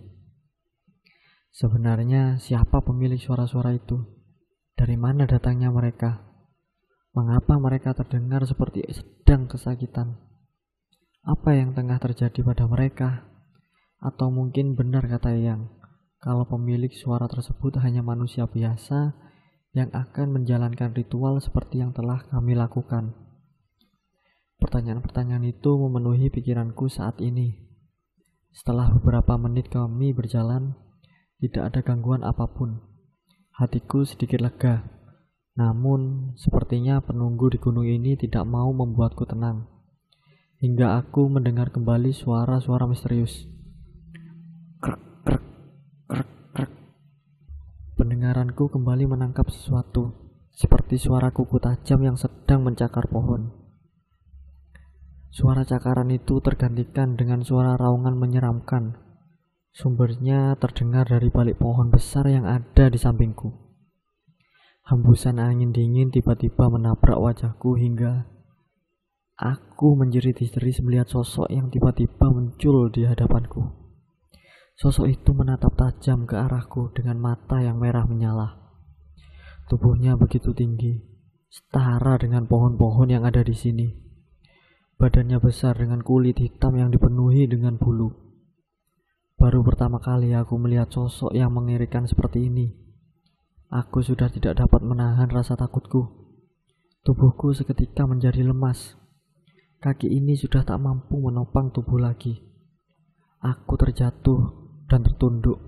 Sebenarnya siapa pemilik suara-suara itu? Dari mana datangnya mereka? Mengapa mereka terdengar seperti sedang kesakitan? Apa yang tengah terjadi pada mereka? Atau mungkin benar kata Yang, kalau pemilik suara tersebut hanya manusia biasa yang akan menjalankan ritual seperti yang telah kami lakukan. Pertanyaan-pertanyaan itu memenuhi pikiranku saat ini. Setelah beberapa menit kami berjalan, tidak ada gangguan apa pun. Hatiku sedikit lega. Namun, sepertinya penunggu di gunung ini tidak mau membuatku tenang. Hingga aku mendengar kembali suara-suara misterius. Krek, krek, krek, krek. Pendengaranku kembali menangkap sesuatu, seperti suara kuku tajam yang sedang mencakar pohon. Suara cakaran itu tergantikan dengan suara raungan menyeramkan Sumbernya terdengar dari balik pohon besar yang ada di sampingku. Hembusan angin dingin tiba-tiba menabrak wajahku hingga aku menjerit histeris melihat sosok yang tiba-tiba muncul di hadapanku. Sosok itu menatap tajam ke arahku dengan mata yang merah menyala. Tubuhnya begitu tinggi, setara dengan pohon-pohon yang ada di sini. Badannya besar dengan kulit hitam yang dipenuhi dengan bulu. Baru pertama kali aku melihat sosok yang mengerikan seperti ini. Aku sudah tidak dapat menahan rasa takutku. Tubuhku seketika menjadi lemas. Kaki ini sudah tak mampu menopang tubuh lagi. Aku terjatuh dan tertunduk,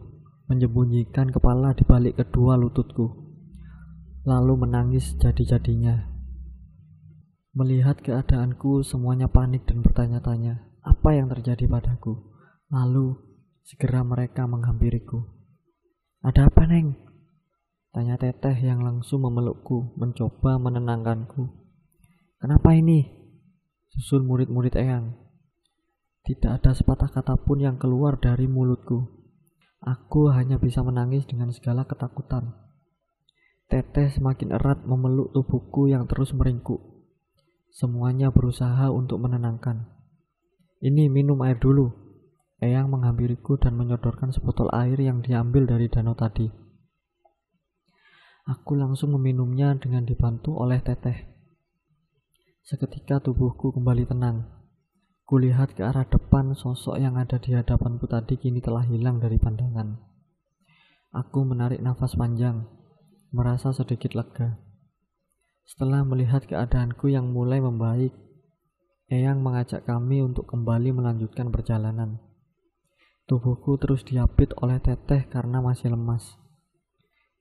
menyembunyikan kepala di balik kedua lututku, lalu menangis jadi-jadinya. Melihat keadaanku, semuanya panik dan bertanya-tanya, apa yang terjadi padaku. Lalu Segera mereka menghampiriku. Ada apa, Neng? Tanya Teteh yang langsung memelukku, mencoba menenangkanku. Kenapa ini? Susul murid-murid Eyang. Tidak ada sepatah kata pun yang keluar dari mulutku. Aku hanya bisa menangis dengan segala ketakutan. Teteh semakin erat memeluk tubuhku yang terus meringkuk. Semuanya berusaha untuk menenangkan. Ini minum air dulu, Eyang menghampiriku dan menyodorkan sebotol air yang diambil dari danau tadi. Aku langsung meminumnya dengan dibantu oleh teteh. Seketika tubuhku kembali tenang. Kulihat ke arah depan sosok yang ada di hadapanku tadi kini telah hilang dari pandangan. Aku menarik nafas panjang, merasa sedikit lega. Setelah melihat keadaanku yang mulai membaik, Eyang mengajak kami untuk kembali melanjutkan perjalanan. Tubuhku terus diapit oleh teteh karena masih lemas.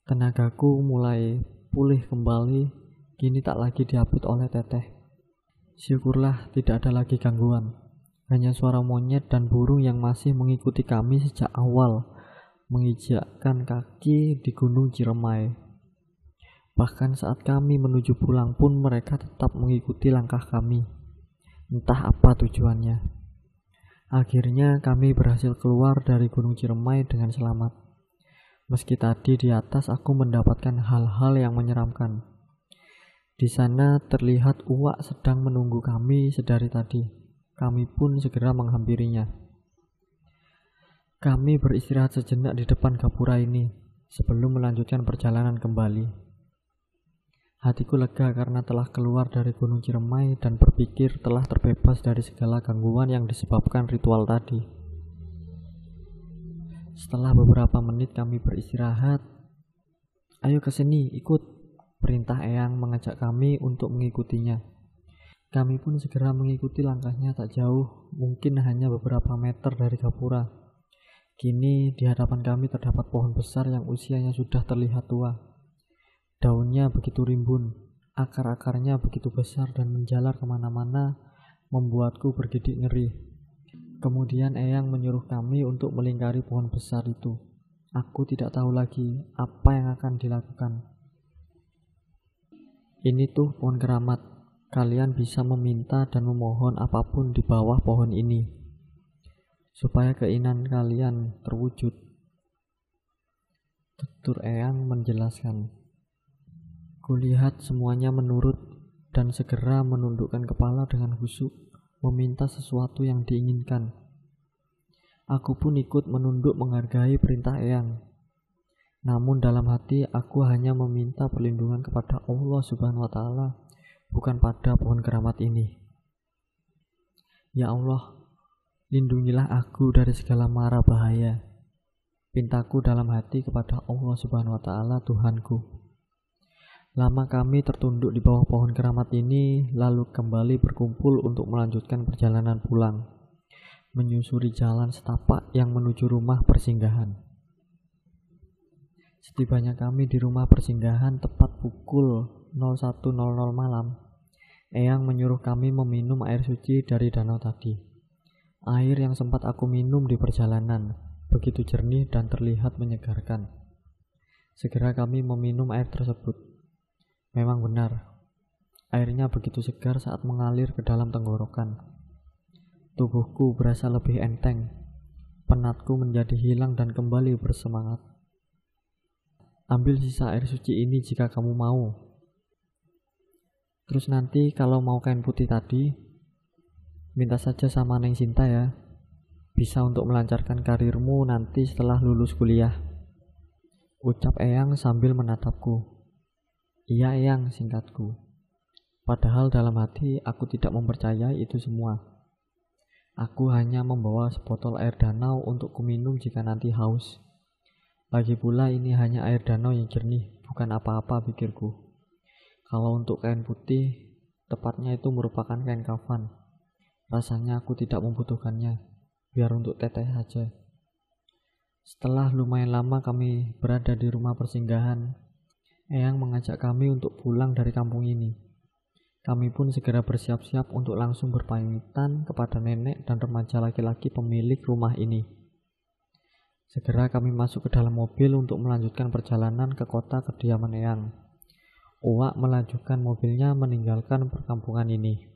Tenagaku mulai pulih kembali, kini tak lagi diapit oleh teteh. Syukurlah tidak ada lagi gangguan. Hanya suara monyet dan burung yang masih mengikuti kami sejak awal mengijakkan kaki di Gunung Ciremai. Bahkan saat kami menuju pulang pun mereka tetap mengikuti langkah kami. Entah apa tujuannya. Akhirnya kami berhasil keluar dari Gunung Ciremai dengan selamat. Meski tadi di atas aku mendapatkan hal-hal yang menyeramkan. Di sana terlihat Uwak sedang menunggu kami sedari tadi. Kami pun segera menghampirinya. Kami beristirahat sejenak di depan gapura ini sebelum melanjutkan perjalanan kembali. Hatiku lega karena telah keluar dari Gunung Ciremai dan berpikir telah terbebas dari segala gangguan yang disebabkan ritual tadi. Setelah beberapa menit kami beristirahat, ayo ke sini, ikut. Perintah Eyang mengajak kami untuk mengikutinya. Kami pun segera mengikuti langkahnya tak jauh, mungkin hanya beberapa meter dari Gapura. Kini di hadapan kami terdapat pohon besar yang usianya sudah terlihat tua. Daunnya begitu rimbun, akar-akarnya begitu besar dan menjalar ke mana-mana, membuatku bergidik ngeri. Kemudian Eyang menyuruh kami untuk melingkari pohon besar itu. Aku tidak tahu lagi apa yang akan dilakukan. Ini tuh pohon keramat. Kalian bisa meminta dan memohon apa pun di bawah pohon ini. supaya keinginan kalian terwujud. Tutur Eyang menjelaskan. Kulihat semuanya menurut dan segera menundukkan kepala dengan khusyuk, meminta sesuatu yang diinginkan. Aku pun ikut menunduk menghargai perintah Eyang. Namun dalam hati aku hanya meminta perlindungan kepada Allah Subhanahu wa taala, bukan pada pohon keramat ini. Ya Allah, lindungilah aku dari segala mara bahaya. Pintaku dalam hati kepada Allah Subhanahu wa taala Tuhanku. Lama kami tertunduk di bawah pohon keramat ini, lalu kembali berkumpul untuk melanjutkan perjalanan pulang, menyusuri jalan setapak yang menuju rumah persinggahan. Setibanya kami di rumah persinggahan tepat pukul 01.00 malam, Eyang menyuruh kami meminum air suci dari danau tadi. Air yang sempat aku minum di perjalanan, begitu jernih dan terlihat menyegarkan. Segera kami meminum air tersebut. Memang benar, airnya begitu segar saat mengalir ke dalam tenggorokan. Tubuhku berasa lebih enteng, penatku menjadi hilang dan kembali bersemangat. Ambil sisa air suci ini jika kamu mau. Terus nanti kalau mau kain putih tadi, minta saja sama Neng Sinta ya. Bisa untuk melancarkan karirmu nanti setelah lulus kuliah. Ucap Eyang sambil menatapku. Iya yang singkatku. Padahal dalam hati aku tidak mempercayai itu semua. Aku hanya membawa sebotol air danau untuk kuminum jika nanti haus. Lagi pula ini hanya air danau yang jernih, bukan apa-apa pikirku. Kalau untuk kain putih, tepatnya itu merupakan kain kafan. Rasanya aku tidak membutuhkannya, biar untuk teteh saja. Setelah lumayan lama kami berada di rumah persinggahan, Eyang mengajak kami untuk pulang dari kampung ini. Kami pun segera bersiap-siap untuk langsung berpamitan kepada nenek dan remaja laki-laki pemilik rumah ini. Segera kami masuk ke dalam mobil untuk melanjutkan perjalanan ke kota kediaman Eyang. Uwak melanjutkan mobilnya meninggalkan perkampungan ini.